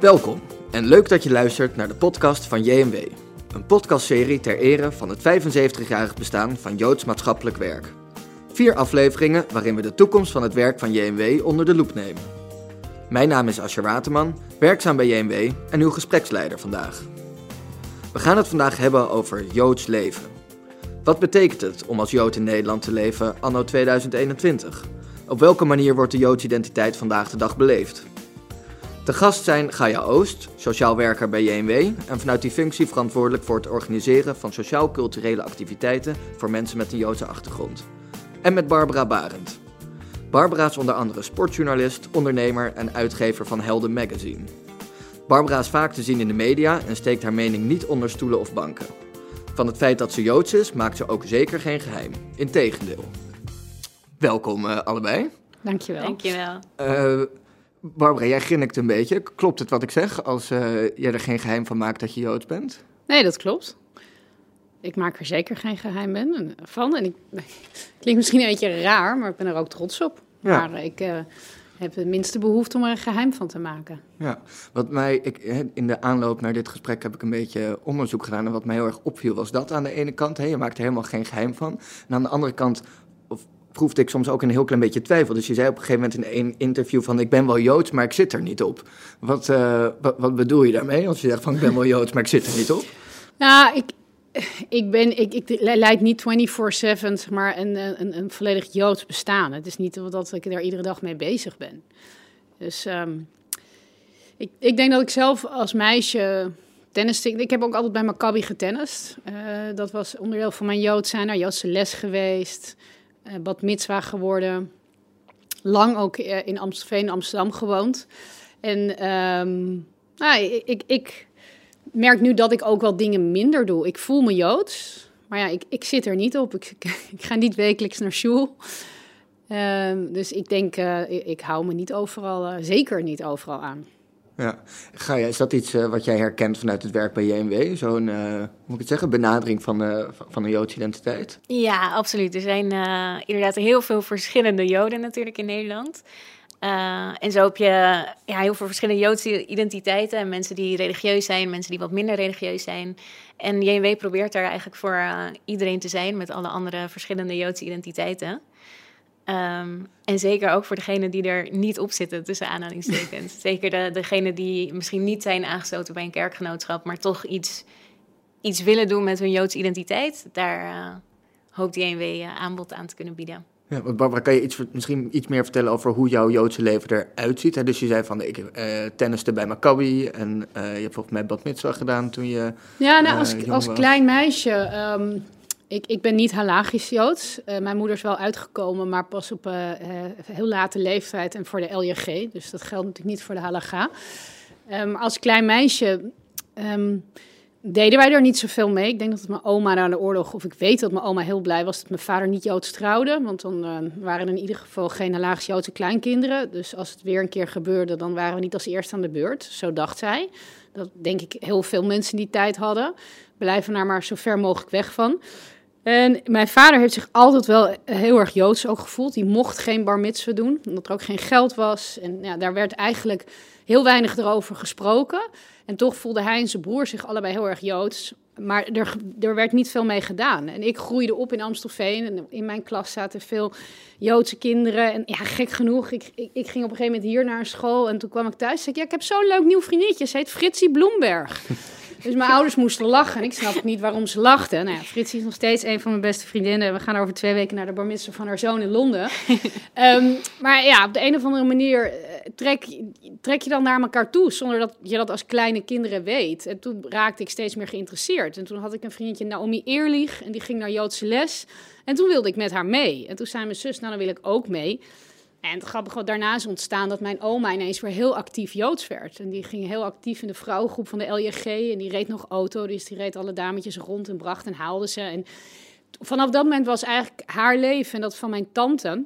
Welkom en leuk dat je luistert naar de podcast van JMW. Een podcastserie ter ere van het 75-jarig bestaan van Joods maatschappelijk werk. Vier afleveringen waarin we de toekomst van het werk van JMW onder de loep nemen. Mijn naam is Ascher Waterman, werkzaam bij JMW en uw gespreksleider vandaag. We gaan het vandaag hebben over Joods leven. Wat betekent het om als Jood in Nederland te leven anno 2021? Op welke manier wordt de Joodse identiteit vandaag de dag beleefd? De gast zijn Gaia Oost, sociaal werker bij JMW en vanuit die functie verantwoordelijk voor het organiseren van sociaal-culturele activiteiten voor mensen met een Joodse achtergrond. En met Barbara Barend. Barbara is onder andere sportjournalist, ondernemer en uitgever van Helden Magazine. Barbara is vaak te zien in de media en steekt haar mening niet onder stoelen of banken. Van het feit dat ze Joods is, maakt ze ook zeker geen geheim. Integendeel. Welkom uh, allebei. Dankjewel. Dankjewel. Uh, Barbara, jij grinnikt een beetje. Klopt het wat ik zeg als uh, jij er geen geheim van maakt dat je Joods bent? Nee, dat klopt. Ik maak er zeker geen geheim van. En ik, klinkt misschien een beetje raar, maar ik ben er ook trots op. Ja. Maar ik uh, heb de minste behoefte om er een geheim van te maken. Ja, wat mij, ik, in de aanloop naar dit gesprek heb ik een beetje onderzoek gedaan. En wat mij heel erg opviel was dat aan de ene kant, hè, je maakt er helemaal geen geheim van. En aan de andere kant proefde ik soms ook een heel klein beetje twijfel. Dus je zei op een gegeven moment in een interview van... ik ben wel Joods, maar ik zit er niet op. Wat, uh, wat, bedoel je daarmee als je zegt van ik ben wel Joods, maar ik zit er niet op? Nou, ik, ik, ben, ik, ik leid niet 24-7 maar een, een, een volledig Joods bestaan. Het is niet dat ik er iedere dag mee bezig ben. Dus um, ik, ik denk dat ik zelf als meisje tennis. Ik heb ook altijd bij Maccabi getennist. Uh, dat was onderdeel van mijn Jood zijn, naar Joodse les geweest. Uh, bad mitzwa geworden. Lang ook uh, in Amstelveen, Amsterdam gewoond. En um, nou, ik, ik merk nu dat ik ook wel dingen minder doe. Ik voel me Joods, maar ja, ik, ik zit er niet op. Ik, ik ga niet wekelijks naar school. Uh, dus ik denk, uh, ik, hou me niet overal, zeker niet overal aan. Ja, ga je, is dat iets uh, wat jij herkent vanuit het werk bij JMW? Zo'n, hoe moet ik het zeggen, benadering van, van een Joodse identiteit? Ja, absoluut. Er zijn inderdaad heel veel verschillende Joden natuurlijk in Nederland. Uh, en zo heb je ja, heel veel verschillende Joodse identiteiten. En mensen die religieus zijn, mensen die wat minder religieus zijn. En JNW probeert daar eigenlijk voor uh, iedereen te zijn met alle andere verschillende Joodse identiteiten. Um, en zeker ook voor degenen die er niet op zitten, tussen aanhalingstekens. zeker de, degenen die misschien niet zijn aangesloten bij een kerkgenootschap, maar toch iets, iets willen doen met hun Joodse identiteit. Daar uh, hoopt JNW aanbod aan te kunnen bieden. Ja, Barbara, kan je iets, misschien iets meer vertellen over hoe jouw Joodse leven eruit ziet? Dus je zei van, ik uh, tenniste bij Maccabi en uh, je hebt volgens mij Bad Mitzvah gedaan toen je Ja, nou, als, als klein meisje, um, ik, ik ben niet halagisch Joods. Uh, mijn moeder is wel uitgekomen, maar pas op heel late leeftijd en voor de LJG. Dus dat geldt natuurlijk niet voor de halaga. Um, als klein meisje... Um, deden wij er niet zoveel mee. Ik denk dat mijn oma na de oorlog, of ik weet dat mijn oma heel blij was dat mijn vader niet Joods trouwde. Want dan waren er in ieder geval geen halagisch Joodse kleinkinderen. Dus als het weer een keer gebeurde, dan waren we niet als eerste aan de beurt. Zo dacht zij. Dat denk ik heel veel mensen die tijd hadden. Blijven daar maar zo ver mogelijk weg van. En mijn vader heeft zich altijd wel heel erg Joods ook gevoeld. Die mocht geen bar doen, omdat er ook geen geld was. En ja, daar werd eigenlijk heel weinig erover gesproken. En toch voelde hij en zijn broer zich allebei heel erg Joods. Maar er, er werd niet veel mee gedaan. En ik groeide op in Amstelveen. En in mijn klas zaten veel Joodse kinderen. En ja, gek genoeg, ik, ik, ging op een gegeven moment hier naar school. En toen kwam ik thuis en zei ik, ja, ik heb zo'n leuk nieuw vriendinnetje. Ze heet Fritsie Bloemberg. Dus mijn ouders moesten lachen en ik snap niet waarom ze lachten. Nou ja, Fritsie is nog steeds een van mijn beste vriendinnen. We gaan over twee weken naar de bar van haar zoon in Londen. um, maar ja, op de een of andere manier eh, trek, trek je dan naar elkaar toe... zonder dat je dat als kleine kinderen weet. En toen raakte ik steeds meer geïnteresseerd. En toen had ik een vriendje, Naomi Eerlich, en die ging naar Joodse les. En toen wilde ik met haar mee. En toen zei mijn zus, nou dan wil ik ook mee... En het grappige daarna is ontstaan dat mijn oma ineens weer heel actief Joods werd. En die ging heel actief in de vrouwengroep van de LJG. En die reed nog auto, dus die reed alle dametjes rond en bracht en haalde ze. En vanaf dat moment was eigenlijk haar leven en dat van mijn tante...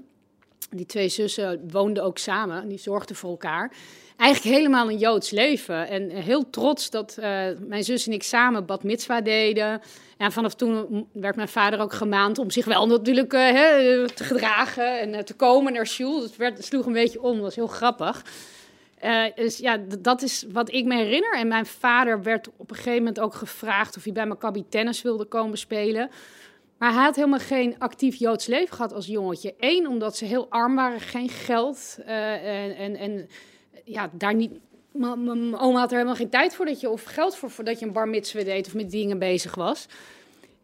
Die twee zussen woonden ook samen, die zorgden voor elkaar eigenlijk helemaal een Joods leven. En heel trots dat uh, mijn zus en ik samen bad mitzwa deden. En vanaf toen werd mijn vader ook gemaand om zich wel natuurlijk hè, te gedragen en te komen naar shul. Het, werd, het sloeg een beetje om, dat was heel grappig. Dus ja, dat is wat ik me herinner. En mijn vader werd op een gegeven moment ook gevraagd of hij bij Maccabi tennis wilde komen spelen. Maar hij had helemaal geen actief Joods leven gehad als jongetje. Eén, omdat ze heel arm waren, geen geld. Uh, en, en ja, daar niet. Mijn oma had er helemaal geen tijd voor dat je, of geld voor, voor dat je een bar deed of met dingen bezig was.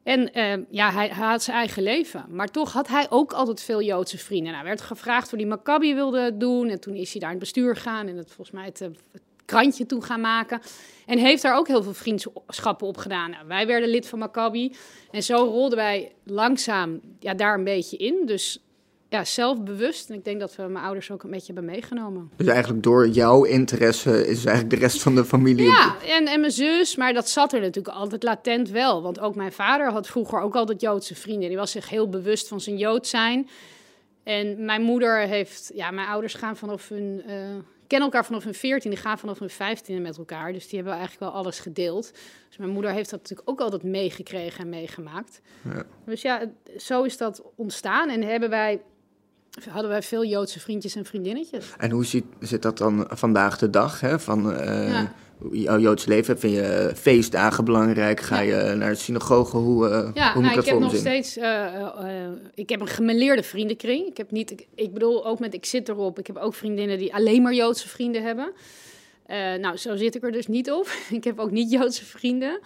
En uh, ja, hij, had zijn eigen leven. Maar toch had hij ook altijd veel Joodse vrienden. Nou, werd gevraagd of hij Maccabi wilde doen. En toen is hij daar in het bestuur gegaan en het, volgens mij het, het krantje toe gaan maken. En heeft daar ook heel veel vriendschappen op gedaan. Nou, wij werden lid van Maccabi. En zo rolden wij langzaam ja, daar een beetje in. Dus ja, zelfbewust. En ik denk dat we mijn ouders ook een beetje hebben meegenomen. Dus eigenlijk door jouw interesse is eigenlijk de rest van de familie... Ja, en, en mijn zus, maar dat zat er natuurlijk altijd latent wel. Want ook mijn vader had vroeger ook altijd Joodse vrienden. Die was zich heel bewust van zijn Jood zijn. En mijn moeder heeft... Ja, mijn ouders gaan vanaf hun... Uh, kennen elkaar vanaf hun 14, die gaan vanaf hun 15 met elkaar. Dus die hebben eigenlijk wel alles gedeeld. Dus mijn moeder heeft dat natuurlijk ook altijd meegekregen en meegemaakt. Ja. Dus ja, zo is dat ontstaan. En hebben wij hadden wij veel Joodse vriendjes en vriendinnetjes. En hoe ziet, zit dat dan vandaag de dag? Hè? Van uh, jouw Joodse leven, vind je feestdagen belangrijk? Ga je naar de synagoge? Hoe, uh, ja, hoe nou, ik heb nog steeds. Uh, ik heb een gemeleerde vriendenkring. Ik heb niet. Ik, ik, bedoel ook met. Ik zit erop. Ik heb ook vriendinnen die alleen maar Joodse vrienden hebben. nou, zo zit ik er dus niet op. ik heb ook niet Joodse vrienden.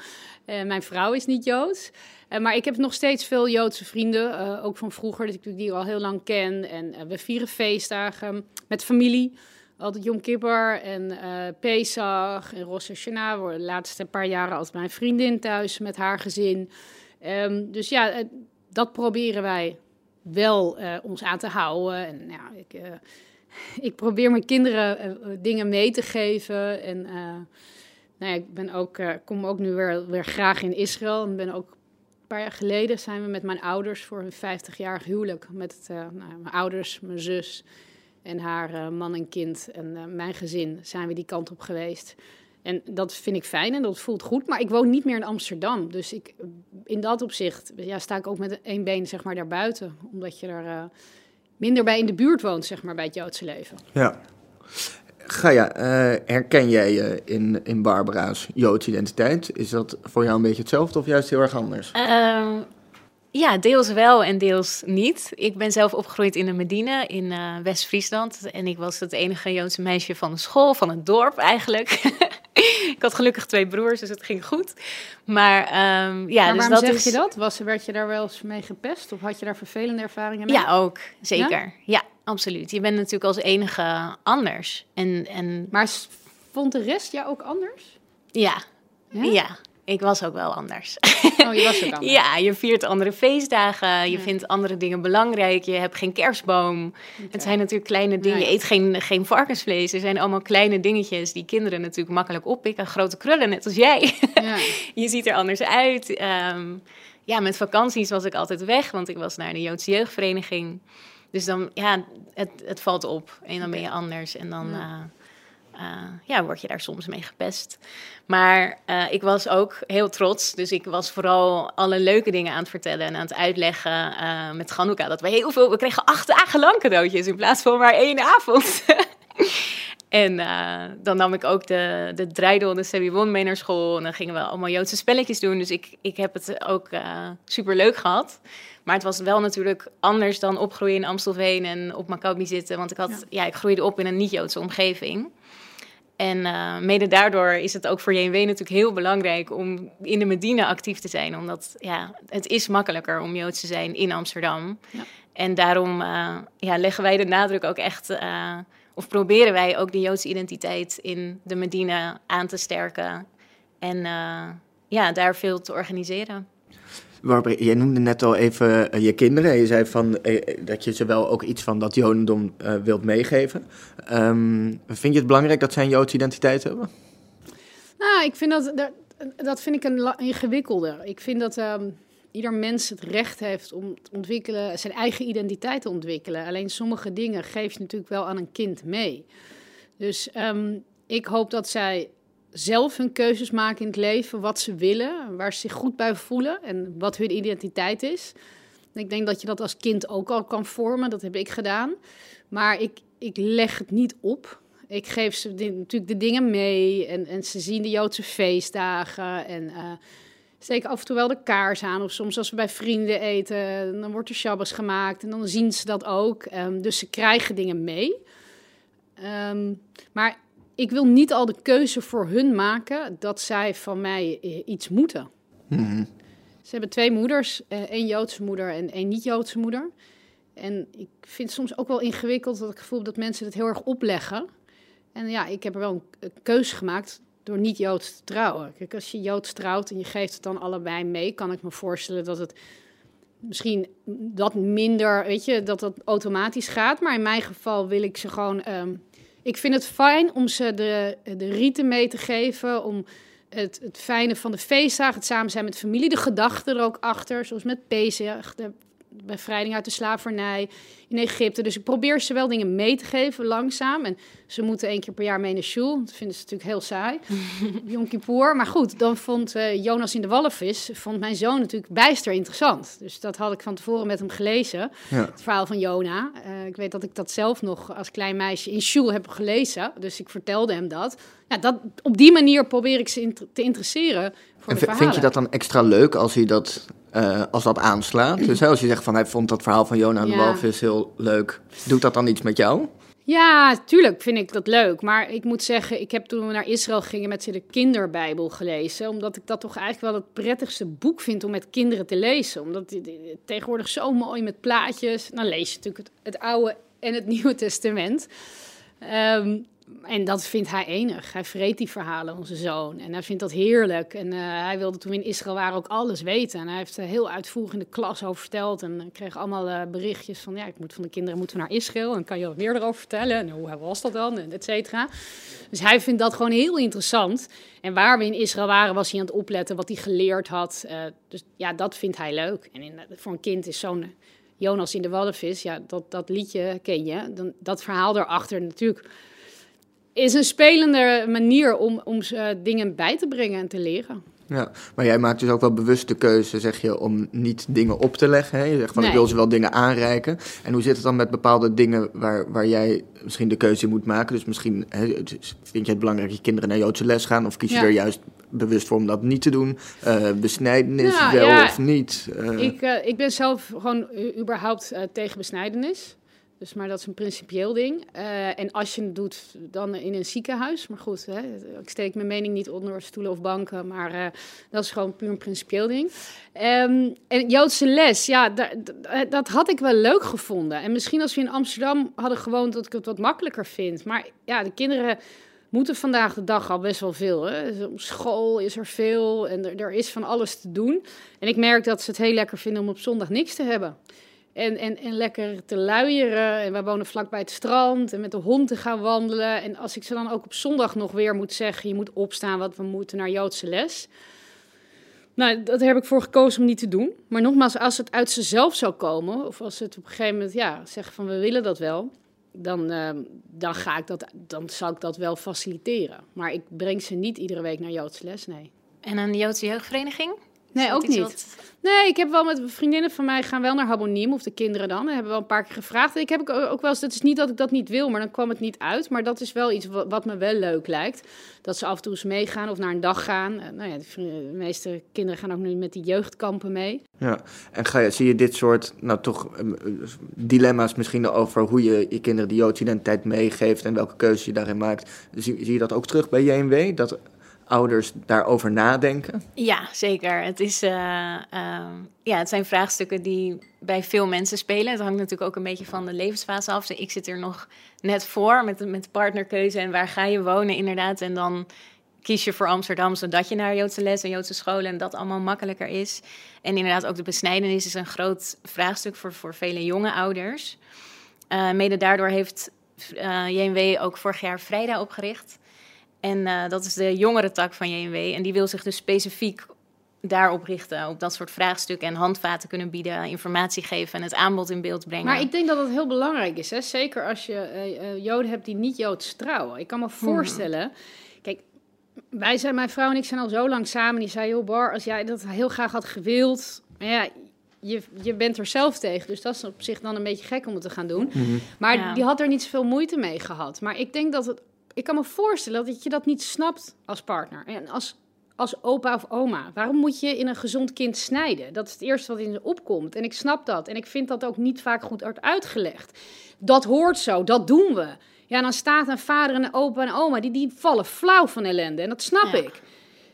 mijn vrouw is niet Joods. Uh, maar ik heb nog steeds veel Joodse vrienden, uh, ook van vroeger, dat ik die al heel lang ken. En uh, we vieren feestdagen met familie. Altijd Yom Kippur en Pesach en Rosh Hashanah. De laatste paar jaren als mijn vriendin thuis met haar gezin. Um, dus ja, dat proberen wij wel ons aan te houden. En ik, ik probeer mijn kinderen dingen mee te geven. En nou ja, ik ben ook, kom ook nu weer, weer graag in Israël en ben ook paar jaar geleden zijn we met mijn ouders voor hun 50-jarig huwelijk. Met uh, nou, mijn ouders, mijn zus en haar uh, man en kind en uh, mijn gezin zijn we die kant op geweest. En dat vind ik fijn en dat voelt goed. Maar ik woon niet meer in Amsterdam. Dus ik, in dat opzicht ja, sta ik ook met één been zeg maar, daarbuiten. Omdat je er minder bij in de buurt woont, zeg maar, bij het Joodse leven. Ja. Gaia, uh, herken jij je in, in Barbara's Joodse identiteit? Is dat voor jou een beetje hetzelfde of juist heel erg anders? Uh, ja, deels wel en deels niet. Ik ben zelf opgegroeid in de Medina in uh, West-Friesland. En ik was het enige Joodse meisje van de school, van het dorp eigenlijk. ik had gelukkig twee broers, dus het ging goed. Maar um, ja, maar dus dat zeg is... je dat? Was, werd je daar wel eens mee gepest? Of had je daar vervelende ervaringen mee? Ja, ook. Zeker. Ja, ja absoluut. Je bent natuurlijk als enige anders. En, en... Maar vond de rest jou ook anders? Ja. Ja? ja. Ik was ook wel anders. Oh, je was ook anders? ja, je viert andere feestdagen. Je vindt andere dingen belangrijk. Je hebt geen kerstboom. Okay. Het zijn natuurlijk kleine dingen. Je eet geen, geen varkensvlees. Er zijn allemaal kleine dingetjes die kinderen natuurlijk makkelijk oppikken. Grote krullen, net als jij. Ja. je ziet er anders uit. Um, ja, met vakanties was ik altijd weg, want ik was naar de Joodse jeugdvereniging. Dus dan, ja, het, het valt op. En dan ben je anders. En dan... Ja. Uh, uh, ja, word je daar soms mee gepest. Maar uh, ik was ook heel trots. Dus ik was vooral alle leuke dingen aan het vertellen en aan het uitleggen uh, met Ganuka. Dat we heel veel, we kregen acht dagen lang cadeautjes in plaats van maar één avond. en dan nam ik ook de, de dreidel, de Sebibon mee naar school. En dan gingen we allemaal Joodse spelletjes doen. Dus ik, ik heb het ook super leuk gehad. Maar het was wel natuurlijk anders dan opgroeien in Amstelveen en op Maccabi zitten. Want ik, had, ja. ja ik groeide op in een niet-Joodse omgeving. En uh, mede daardoor is het ook voor JNW natuurlijk heel belangrijk om in de Medina actief te zijn. Omdat ja, het is makkelijker om Joods te zijn in Amsterdam. Ja. En daarom ja, leggen wij de nadruk ook echt, of proberen wij ook de Joodse identiteit in de Medina aan te sterken. En ja, daar veel te organiseren. Barbara, jij noemde net al even uh, je kinderen. Je zei van, uh, dat je ze wel ook iets van dat Jodendom uh, wilt meegeven. Um, vind je het belangrijk dat zij een Joodse identiteit hebben? Nou, ik vind dat, dat, dat vind ik een ingewikkelder. Ik vind dat um, ieder mens het recht heeft om te ontwikkelen, zijn eigen identiteit te ontwikkelen. Alleen sommige dingen geef je natuurlijk wel aan een kind mee. Dus um, ik hoop dat zij zelf hun keuzes maken in het leven, wat ze willen, waar ze zich goed bij voelen en wat hun identiteit is. Ik denk dat je dat als kind ook al kan vormen, dat heb ik gedaan. Maar ik, ik leg het niet op. Ik geef ze natuurlijk de dingen mee en, en ze zien de Joodse feestdagen en uh, steken af en toe wel de kaars aan. Of soms als we bij vrienden eten, dan wordt er shabbos gemaakt en dan zien ze dat ook. Um, dus ze krijgen dingen mee. Um, maar ik wil niet al de keuze voor hun maken dat zij van mij iets moeten. Mm Ze hebben twee moeders, uh, één Joodse moeder en één niet-Joodse moeder. En ik vind het soms ook wel ingewikkeld dat ik gevoel dat mensen het heel erg opleggen. En ja, ik heb er wel een, keuze gemaakt door niet Joods te trouwen. Kijk, als je Joods trouwt en je geeft het dan allebei mee, kan ik me voorstellen dat het misschien dat minder, weet je, dat dat automatisch gaat. Maar in mijn geval wil ik ze gewoon. Um, ik vind het fijn om ze de, de rieten mee te geven, om het, het fijne van de feestdagen, het samen zijn met familie, de gedachten er ook achter, zoals met Pesach, bevrijding uit de slavernij in Egypte. Dus ik probeer ze wel dingen mee te geven, langzaam. En ze moeten één keer per jaar mee naar shul. Dat vinden ze natuurlijk heel saai. Yom Kippur. Maar goed, dan vond uh, Jonas in de walvis, vond mijn zoon natuurlijk bijster interessant. Dus dat had ik van tevoren met hem gelezen. Ja. Het verhaal van Jona. Uh, ik weet dat ik dat zelf nog als klein meisje in shul heb gelezen. Dus ik vertelde hem dat. Ja, dat op die manier probeer ik ze te interesseren voor en de verhalen. Vind je dat dan extra leuk als hij dat uh, als dat aanslaat. Dus als je zegt van hij vond dat verhaal van Jona en de walvis heel leuk, doet dat dan iets met jou? Ja, tuurlijk vind ik dat leuk. Maar ik moet zeggen, ik heb toen we naar Israël gingen met ze de kinderbijbel gelezen. Omdat ik dat toch eigenlijk wel het prettigste boek vind om met kinderen te lezen. Omdat het tegenwoordig zo mooi met plaatjes. Dan lees je natuurlijk het, het Oude en het Nieuwe Testament. Um, en dat vindt hij enig. Hij vreet die verhalen, onze zoon. En hij vindt dat heerlijk. En uh, hij wilde toen we in Israël waren ook alles weten. En hij heeft er heel uitvoerig in de klas over verteld. En kreeg allemaal uh, berichtjes van... ja, ik moet van de kinderen moeten naar Israël. En kan je wat meer erover vertellen? En hoe was dat dan? En et cetera. Dus hij vindt dat gewoon heel interessant. En waar we in Israël waren, was hij aan het opletten... wat hij geleerd had. Uh, dus ja, dat vindt hij leuk. En in, voor een kind is zo'n... Jonas in de Waddenvis, ja, dat, dat liedje ken je. Dan, dat verhaal daarachter natuurlijk is een spelende manier om, om ze dingen bij te brengen en te leren. Ja, maar jij maakt dus ook wel bewust de keuze, zeg je, om niet dingen op te leggen. Hè? Je zegt van, ik wil ze wel dingen aanreiken. En hoe zit het dan met bepaalde dingen waar, waar jij misschien de keuze in moet maken? Dus misschien hè, vind je het belangrijk dat je kinderen naar Joodse les gaan... of kies je er juist bewust voor om dat niet te doen? Uh, besnijdenis nou, wel of niet? Uh... Ik, uh, ik ben zelf gewoon überhaupt tegen besnijdenis. Dus, maar dat is een principieel ding. Uh, en als je het doet, dan in een ziekenhuis. Maar goed, hè, ik steek mijn mening niet onder stoelen of banken. Maar uh, dat is gewoon puur een principieel ding. Um, en Joodse les, ja, dat had ik wel leuk gevonden. En misschien als we in Amsterdam hadden gewoond, dat ik het wat makkelijker vind. Maar ja, de kinderen moeten vandaag de dag al best wel veel. Hè? Op school is er veel en er, er is van alles te doen. En ik merk dat ze het heel lekker vinden om op zondag niks te hebben. En, en, en lekker te luieren. En wij wonen vlakbij het strand. En met de hond te gaan wandelen. En als ik ze dan ook op zondag nog weer moet zeggen: je moet opstaan, want we moeten naar Joodse les. Nou, dat heb ik voor gekozen om niet te doen. Maar nogmaals, als het uit zichzelf zou komen, of als het op een gegeven moment ja, zeggen van we willen dat wel, dan, uh, dan, ga ik dat, dan zal ik dat wel faciliteren. Maar ik breng ze niet iedere week naar Joodse les, nee. En een Joodse jeugdvereniging? Nee, ook niet. Nee, ik heb wel met vriendinnen van mij gaan wel naar Haboniem, of de kinderen dan. We hebben wel een paar keer gevraagd. Ik heb ook wel eens, het is niet dat ik dat niet wil, maar dan kwam het niet uit. Maar dat is wel iets wat, me wel leuk lijkt. Dat ze af en toe eens meegaan of naar een dag gaan. Eh, nou ja, de, meeste kinderen gaan ook nu met die jeugdkampen mee. Ja, en ga je, zie je dit soort, nou toch, eh, dilemma's misschien over hoe je je kinderen die Joodse identiteit meegeeft en welke keuzes je daarin maakt. Zie, zie je dat ook terug bij JMW? Dat ouders daarover nadenken? Ja, zeker. Het, is, uh, ja, het zijn vraagstukken die bij veel mensen spelen. Het hangt natuurlijk ook een beetje van de levensfase af. Ik zit er nog net voor met, met partnerkeuze en waar ga je wonen inderdaad. En dan kies je voor Amsterdam zodat je naar Joodse les en Joodse scholen en dat allemaal makkelijker is. En inderdaad ook de besnijdenis is een groot vraagstuk voor, voor vele jonge ouders. Uh, mede daardoor heeft uh, JNW ook vorig jaar Vrijdag opgericht. En uh, dat is de jongere tak van JNW. En die wil zich dus specifiek daarop richten, op dat soort vraagstukken en handvaten kunnen bieden, informatie geven en het aanbod in beeld brengen. Maar ik denk dat dat heel belangrijk is, hè? zeker als je uh, Joden hebt die niet Joods trouwen. Ik kan me hmm. voorstellen, kijk, wij zijn, mijn vrouw en ik zijn al zo lang samen, die zei, joh Bar, als jij dat heel graag had gewild, ja, je, je bent er zelf tegen. Dus dat is op zich dan een beetje gek om het te gaan doen. Mhm. Maar die had er niet zoveel moeite mee gehad. Maar ik denk dat het ik kan me voorstellen dat je dat niet snapt als partner. En als, als opa of oma. Waarom moet je in een gezond kind snijden? Dat is het eerste wat in ze opkomt. En ik snap dat. En ik vind dat ook niet vaak goed uitgelegd. Dat hoort zo, dat doen we. Ja, dan staat een vader en een opa en oma, die, die vallen flauw van ellende. En dat snap ik.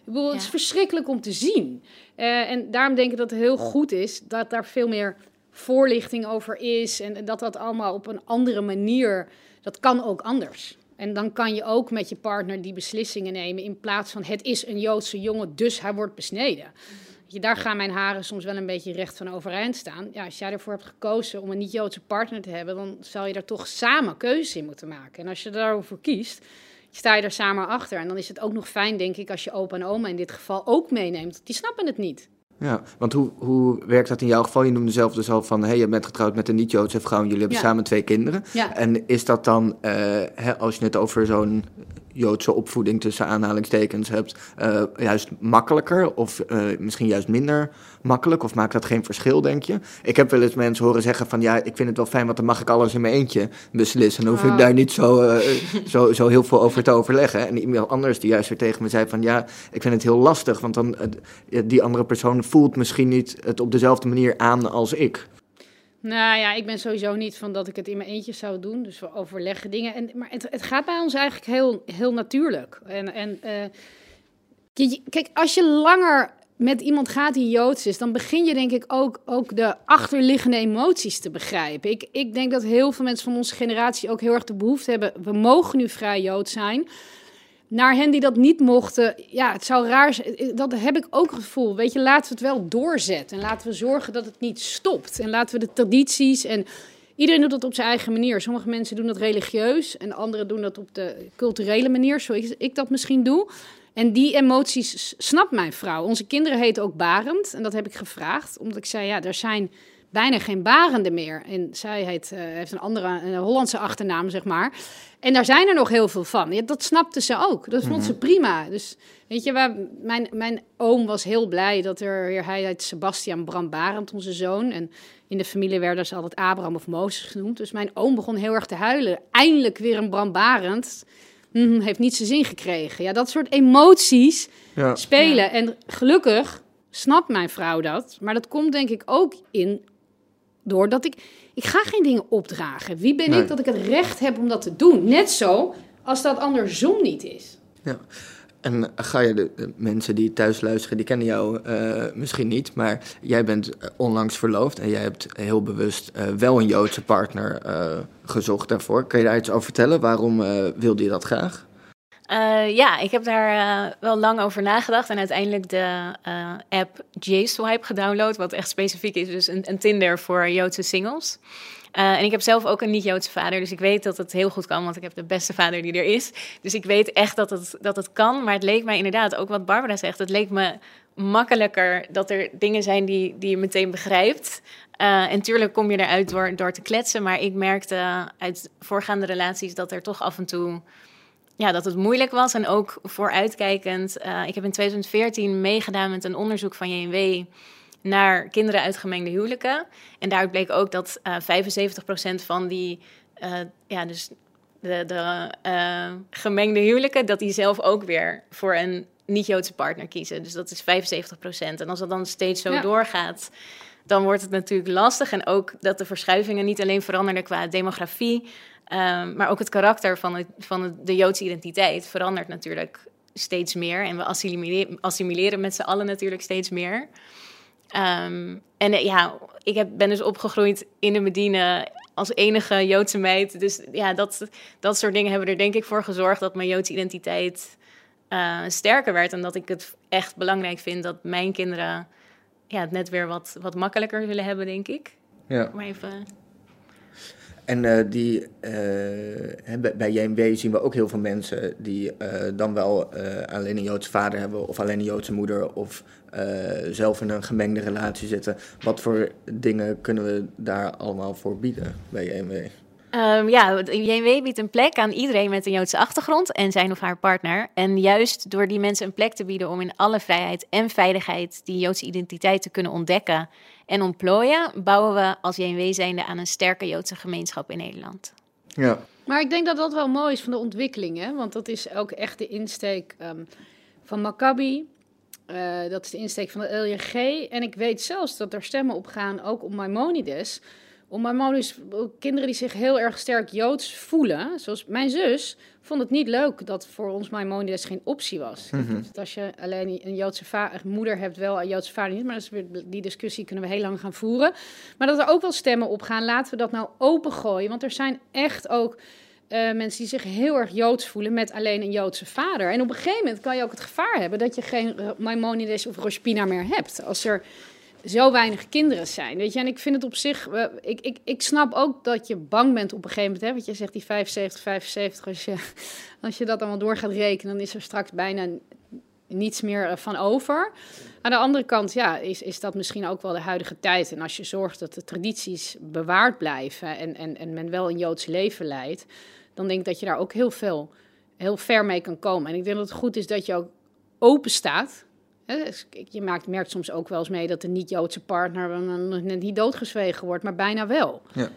Ik bedoel, het is verschrikkelijk om te zien. Uh, en daarom denk ik dat het heel goed is dat daar veel meer voorlichting over is. En dat dat allemaal op een andere manier, dat kan ook anders. En dan kan je ook met je partner die beslissingen nemen in plaats van het is een Joodse jongen, dus hij wordt besneden. Je, daar gaan mijn haren soms wel een beetje recht van overeind staan. Ja, als jij ervoor hebt gekozen om een niet-Joodse partner te hebben, dan zal je daar toch samen keuzes in moeten maken. En als je daarover kiest, sta je er samen achter. En dan is het ook nog fijn, denk ik, als je opa en oma in dit geval ook meeneemt. Die snappen het niet. Ja, want hoe, hoe werkt dat in jouw geval? Je noemde zelf dus al van, hey, je bent getrouwd met een niet-Joodse vrouw en jullie hebben samen twee kinderen. Ja. En is dat dan, uh, hè, als je het over zo'n Joodse opvoeding tussen aanhalingstekens hebt, uh, juist makkelijker of uh, misschien juist minder makkelijk? Of maakt dat geen verschil, denk je? Ik heb wel eens mensen horen zeggen van ja, ik vind het wel fijn, want dan mag ik alles in mijn eentje beslissen. Dan hoef ik oh. daar niet zo, uh, zo, zo heel veel over te overleggen. En iemand anders die juist weer tegen me zei van ja, ik vind het heel lastig, want dan die andere persoon voelt misschien niet het op dezelfde manier aan als ik. Nou ja, ik ben sowieso niet van dat ik het in mijn eentje zou doen. Dus we overleggen dingen. En, maar het, het gaat bij ons eigenlijk heel, heel natuurlijk. En, en uh, kijk, als je langer met iemand gaat die Joods is, dan begin je denk ik ook, ook de achterliggende emoties te begrijpen. Ik, ik denk dat heel veel mensen van onze generatie ook heel erg de behoefte hebben. We mogen nu vrij Jood zijn naar hen die dat niet mochten, ja, het zou raar zijn. Dat heb ik ook het gevoel. Weet je, laten we het wel doorzetten. En laten we zorgen dat het niet stopt. En laten we de tradities en iedereen doet dat op zijn eigen manier. Sommige mensen doen dat religieus en anderen doen dat op de culturele manier, zoals ik dat misschien doe. En die emoties snapt mijn vrouw. Onze kinderen heten ook Barend. En dat heb ik gevraagd, omdat ik zei, ja, er zijn bijna geen barenden meer. En zij heet, uh, heeft een andere, een Hollandse achternaam, zeg maar. En daar zijn er nog heel veel van. Ja, dat snapte ze ook. Dat vond ze mhm. prima. Dus weet je, waar, mijn, mijn oom was heel blij dat er, hij heet Sebastian Bram Barend, onze zoon. En in de familie werden ze altijd Abraham of Mozes genoemd. Dus mijn oom begon heel erg te huilen. Eindelijk weer een Bram Barend. Mm, heeft niet zijn zin gekregen. Ja, dat soort emoties ja. spelen. En gelukkig snapt mijn vrouw dat. Maar dat komt denk ik ook in doordat ik... Ik ga geen dingen opdragen. Wie ben ik dat ik het recht heb om dat te doen? Net zo als dat andersom niet is. Ja. En ga je de, mensen die thuis luisteren, die kennen jou uh, misschien niet, maar jij bent eh, onlangs verloofd en jij hebt heel bewust uh, wel een Joodse partner uh, gezocht daarvoor. Kan je daar iets over vertellen? Waarom wilde je dat graag? Uh, ja, ik heb daar uh, wel lang over nagedacht en uiteindelijk de uh, app J-Swipe gedownload, wat echt specifiek is, dus een, een Tinder voor Joodse singles. en ik heb zelf ook een niet-Joodse vader, dus ik weet dat het heel goed kan, want ik heb de beste vader die er is. Dus ik weet echt dat het, dat het kan, maar het leek mij inderdaad, ook wat Barbara zegt, het leek me makkelijker dat er dingen zijn die, die je meteen begrijpt. en tuurlijk kom je eruit door, door te kletsen, maar ik merkte uit voorgaande relaties dat er toch af en toe ja, dat het moeilijk was. En ook vooruitkijkend. Uh, ik heb in 2014 meegedaan met een onderzoek van JNW naar kinderen uit gemengde huwelijken. En daaruit bleek ook dat uh, eh, 75% van die, uh, ja, dus de, de gemengde huwelijken, dat die zelf ook weer voor een niet-Joodse partner kiezen. Dus dat is 75%. En als dat dan steeds zo doorgaat, dan wordt het natuurlijk lastig. En ook dat de verschuivingen niet alleen veranderden qua demografie, Ehm, maar ook het karakter van, het, van de Joodse identiteit verandert natuurlijk steeds meer. En we assimileren, assimileren met z'n allen natuurlijk steeds meer. Ehm, en eh, ja, ik heb, ben dus opgegroeid in de Medine als enige Joodse meid. Dus ja, dat, dat soort dingen hebben er denk ik voor gezorgd dat mijn Joodse identiteit uh, sterker werd. En dat ik het echt belangrijk vind dat mijn kinderen ja, het net weer wat, wat makkelijker zullen hebben, denk ik. Ja. Maar even en uh, die, uh, bij JMW zien we ook heel veel mensen die uh, dan wel alleen een Joodse vader hebben, of alleen een Joodse moeder, of zelf in een gemengde relatie zitten. Wat voor dingen kunnen we daar allemaal voor bieden bij JMW? Um, ja, JNW biedt een plek aan iedereen met een Joodse achtergrond en zijn of haar partner. En juist door die mensen een plek te bieden om in alle vrijheid en veiligheid die Joodse identiteit te kunnen ontdekken en ontplooien, bouwen we als JNW zijnde aan een sterke Joodse gemeenschap in Nederland. Ja. Maar ik denk dat dat wel mooi is van de ontwikkeling, hè? want dat is ook echt de insteek um, van Maccabi. Uh, dat is de insteek van de LJG. En ik weet zelfs dat er stemmen op gaan, ook om Maimonides. Om Maimonides, kinderen die zich heel erg sterk Joods voelen. Zoals mijn zus vond het niet leuk dat voor ons Maimonides geen optie was. Mm Als je alleen een Joodse moeder hebt, wel een Joodse vader niet. Maar die discussie kunnen we heel lang gaan voeren. Maar dat er ook wel stemmen op gaan, laten we dat nou opengooien. Want er zijn echt ook uh, mensen die zich heel erg joods voelen met alleen een Joodse vader. En op een gegeven moment kan je ook het gevaar hebben dat je geen Maimonides of Rospina meer hebt. Als er zo weinig kinderen zijn. Weet je, en ik vind het op zich. Ik, ik, ik snap ook dat je bang bent op een gegeven moment. Hè, want je zegt die 75, 75. Als je, als je dat allemaal door gaat rekenen, dan is er straks bijna niets meer eh, van over. Aan de andere kant ja, is, is dat misschien ook wel de huidige tijd. En als je zorgt dat de tradities bewaard blijven en, en, en men wel een Joods leven leidt, dan denk ik dat je daar ook heel veel, heel ver mee kan komen. En ik denk dat het goed is dat je ook open staat. Dus je maakt, merkt soms ook wel eens mee dat de niet-Joodse partner net niet doodgezwegen wordt, maar bijna wel. Ja.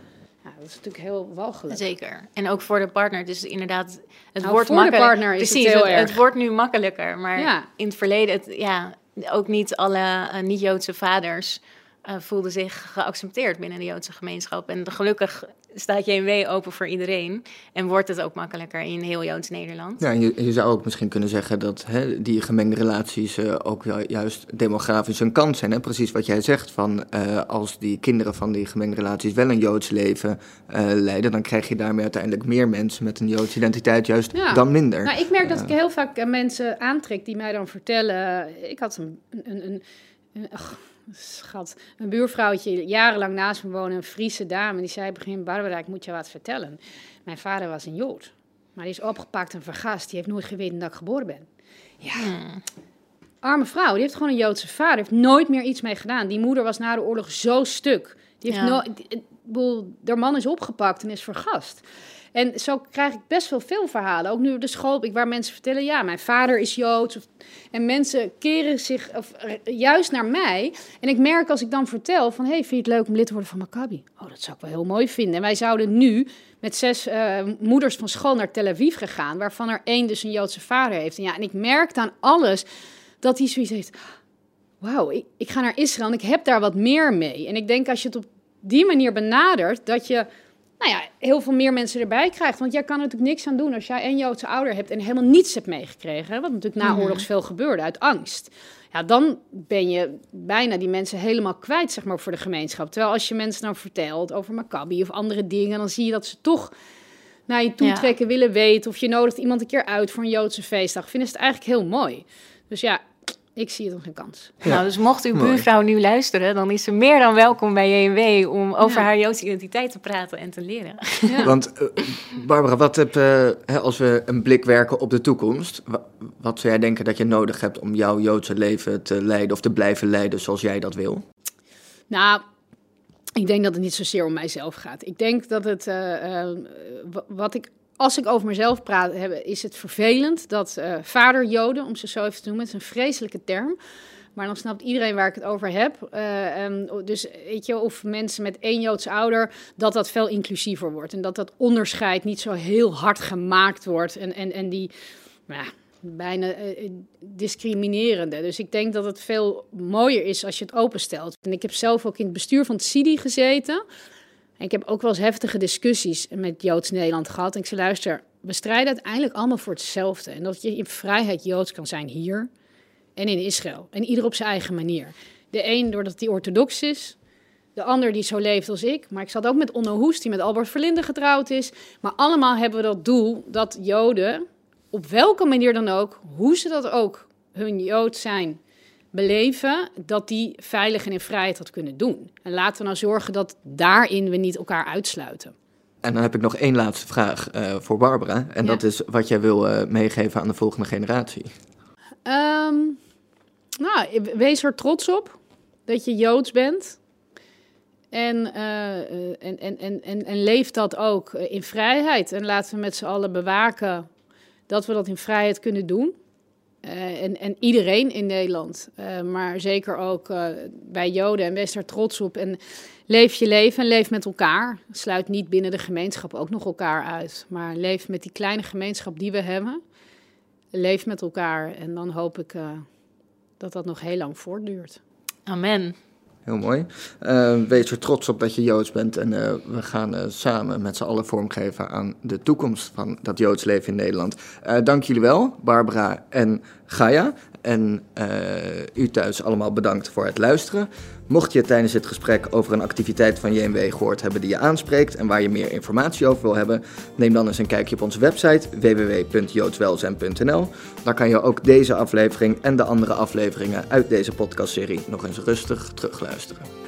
Ja, dat is natuurlijk heel walgelijk. Zeker. En ook voor de partner. Dus inderdaad, het nou, wordt makkelijker. partner is Precies, het heel erg. Het wordt nu makkelijker. Maar in het verleden, het, ja, ook niet alle uh, niet-Joodse vaders uh, voelden zich geaccepteerd binnen de Joodse gemeenschap. En gelukkig staat JMW open voor iedereen. En wordt het ook makkelijker in heel Joods Nederland. Ja, je, je zou ook misschien kunnen zeggen dat hè, die gemengde relaties uh, ook juist demografisch een kans zijn. Hè? Precies wat jij zegt, van uh, als die kinderen van die gemengde relaties wel een Joods leven uh, leiden, dan krijg je daarmee uiteindelijk meer mensen met een Joodse identiteit juist dan minder. Nou, ik merk dat ik heel vaak mensen aantrek die mij dan vertellen, ik had een, een, een, een ach, schat, een buurvrouwtje jarenlang naast me wonen, een Friese dame. Die zei begin, Barbara, ik moet je wat vertellen. Mijn vader was een Jood. Maar die is opgepakt en vergast. Die heeft nooit geweten dat ik geboren ben. Ja, hmm. arme vrouw. Die heeft gewoon een Joodse vader. Heeft nooit meer iets mee gedaan. Die moeder was na de oorlog zo stuk. Die heeft ja. nooit... De man is opgepakt en is vergast. En zo krijg ik best wel veel verhalen. Ook nu op de school, waar mensen vertellen: ja, mijn vader is Joods. Of, en mensen keren zich of, juist naar mij. En ik merk als ik dan vertel: van, hey, vind je het leuk om lid te worden van Maccabi? Oh, dat zou ik wel heel mooi vinden. En wij zouden nu met zes uh, moeders van school naar Tel Aviv gegaan, waarvan er één dus een Joodse vader heeft. En, ja, en ik merk aan alles dat hij zoiets heeft. Wauw, ik, ik ga naar Israël en ik heb daar wat meer mee. En ik denk als je het op die manier benadert, dat je nou ja, heel veel meer mensen erbij krijgt. Want jij kan natuurlijk niks aan doen als jij een Joodse ouder hebt en helemaal niets hebt meegekregen. Wat natuurlijk na mhm. oorlogs veel gebeurde uit angst. Ja, dan ben je bijna die mensen helemaal kwijt, zeg maar, voor de gemeenschap. Terwijl als je mensen nou vertelt over Maccabi of andere dingen, dan zie je dat ze toch naar je toe trekken, willen weten. Of je nodigt iemand een keer uit voor een Joodse feestdag. Vinden ze het eigenlijk heel mooi. Dus ja, ik zie het nog geen kans. Nou, dus mocht uw buurvrouw nu luisteren, dan is ze meer dan welkom bij JNW om over haar Joodse identiteit te praten en te leren. Want uh, Barbara, wat heb, uh, als we een blik werken op de toekomst, wat zou jij denken dat je nodig hebt om jouw Joodse leven te leiden of te blijven leiden zoals jij dat wil? Nou, ik denk dat het niet zozeer om mijzelf gaat. Ik denk dat het, uh, wat ik als ik over mezelf praat, is het vervelend dat uh, vaderjoden, om ze zo even te noemen, het is een vreselijke term. Maar dan snapt iedereen waar ik het over heb. Uh, dus weet je, of mensen met één Joodse ouder, dat dat veel inclusiever wordt. En dat dat onderscheid niet zo heel hard gemaakt wordt. En, en, en die nou bijna uh, discriminerende. Dus ik denk dat het veel mooier is als je het openstelt. En ik heb zelf ook in het bestuur van het CIDI gezeten ik heb ook wel eens heftige discussies met Joods Nederland gehad. En ik zei, luister, we strijden uiteindelijk allemaal voor hetzelfde. En dat je in vrijheid Joods kan zijn hier en in Israël. En ieder op zijn eigen manier. De een doordat hij orthodox is, de ander die zo leeft als ik. Maar ik zat ook met Onno Hoest, die met Albert Verlinde getrouwd is. Maar allemaal hebben we dat doel dat Joden, op welke manier dan ook, hoe ze dat ook hun Jood zijn, beleven, dat die veilig en in vrijheid had kunnen doen. En laten we nou zorgen dat daarin we niet elkaar uitsluiten. En dan heb ik nog één laatste vraag uh, voor Barbara. En dat is wat jij wil uh, meegeven aan de volgende generatie. Um, nou, wees er trots op dat je Joods bent. En, uh, en, en, en, en, en leef dat ook in vrijheid. En laten we met z'n allen bewaken dat we dat in vrijheid kunnen doen. En, en, iedereen in Nederland, maar zeker ook bij Joden. En wees daar trots op. En leef je leven en leef met elkaar. Sluit niet binnen de gemeenschap ook nog elkaar uit. Maar leef met die kleine gemeenschap die we hebben. Leef met elkaar. En dan hoop ik dat dat nog heel lang voortduurt. Amen. Heel mooi. Uh, wees er trots op dat je Joods bent. En uh, we gaan uh, samen met z'n allen vormgeven aan de toekomst van dat Joods leven in Nederland. dank jullie wel, Barbara en Gaia. En u thuis allemaal bedankt voor het luisteren. Mocht je tijdens het gesprek over een activiteit van JMW gehoord hebben die je aanspreekt en waar je meer informatie over wil hebben, neem dan eens een kijkje op onze website www.joodswelzijn.nl. Daar kan je ook deze aflevering en de andere afleveringen uit deze podcastserie nog eens rustig terugluisteren.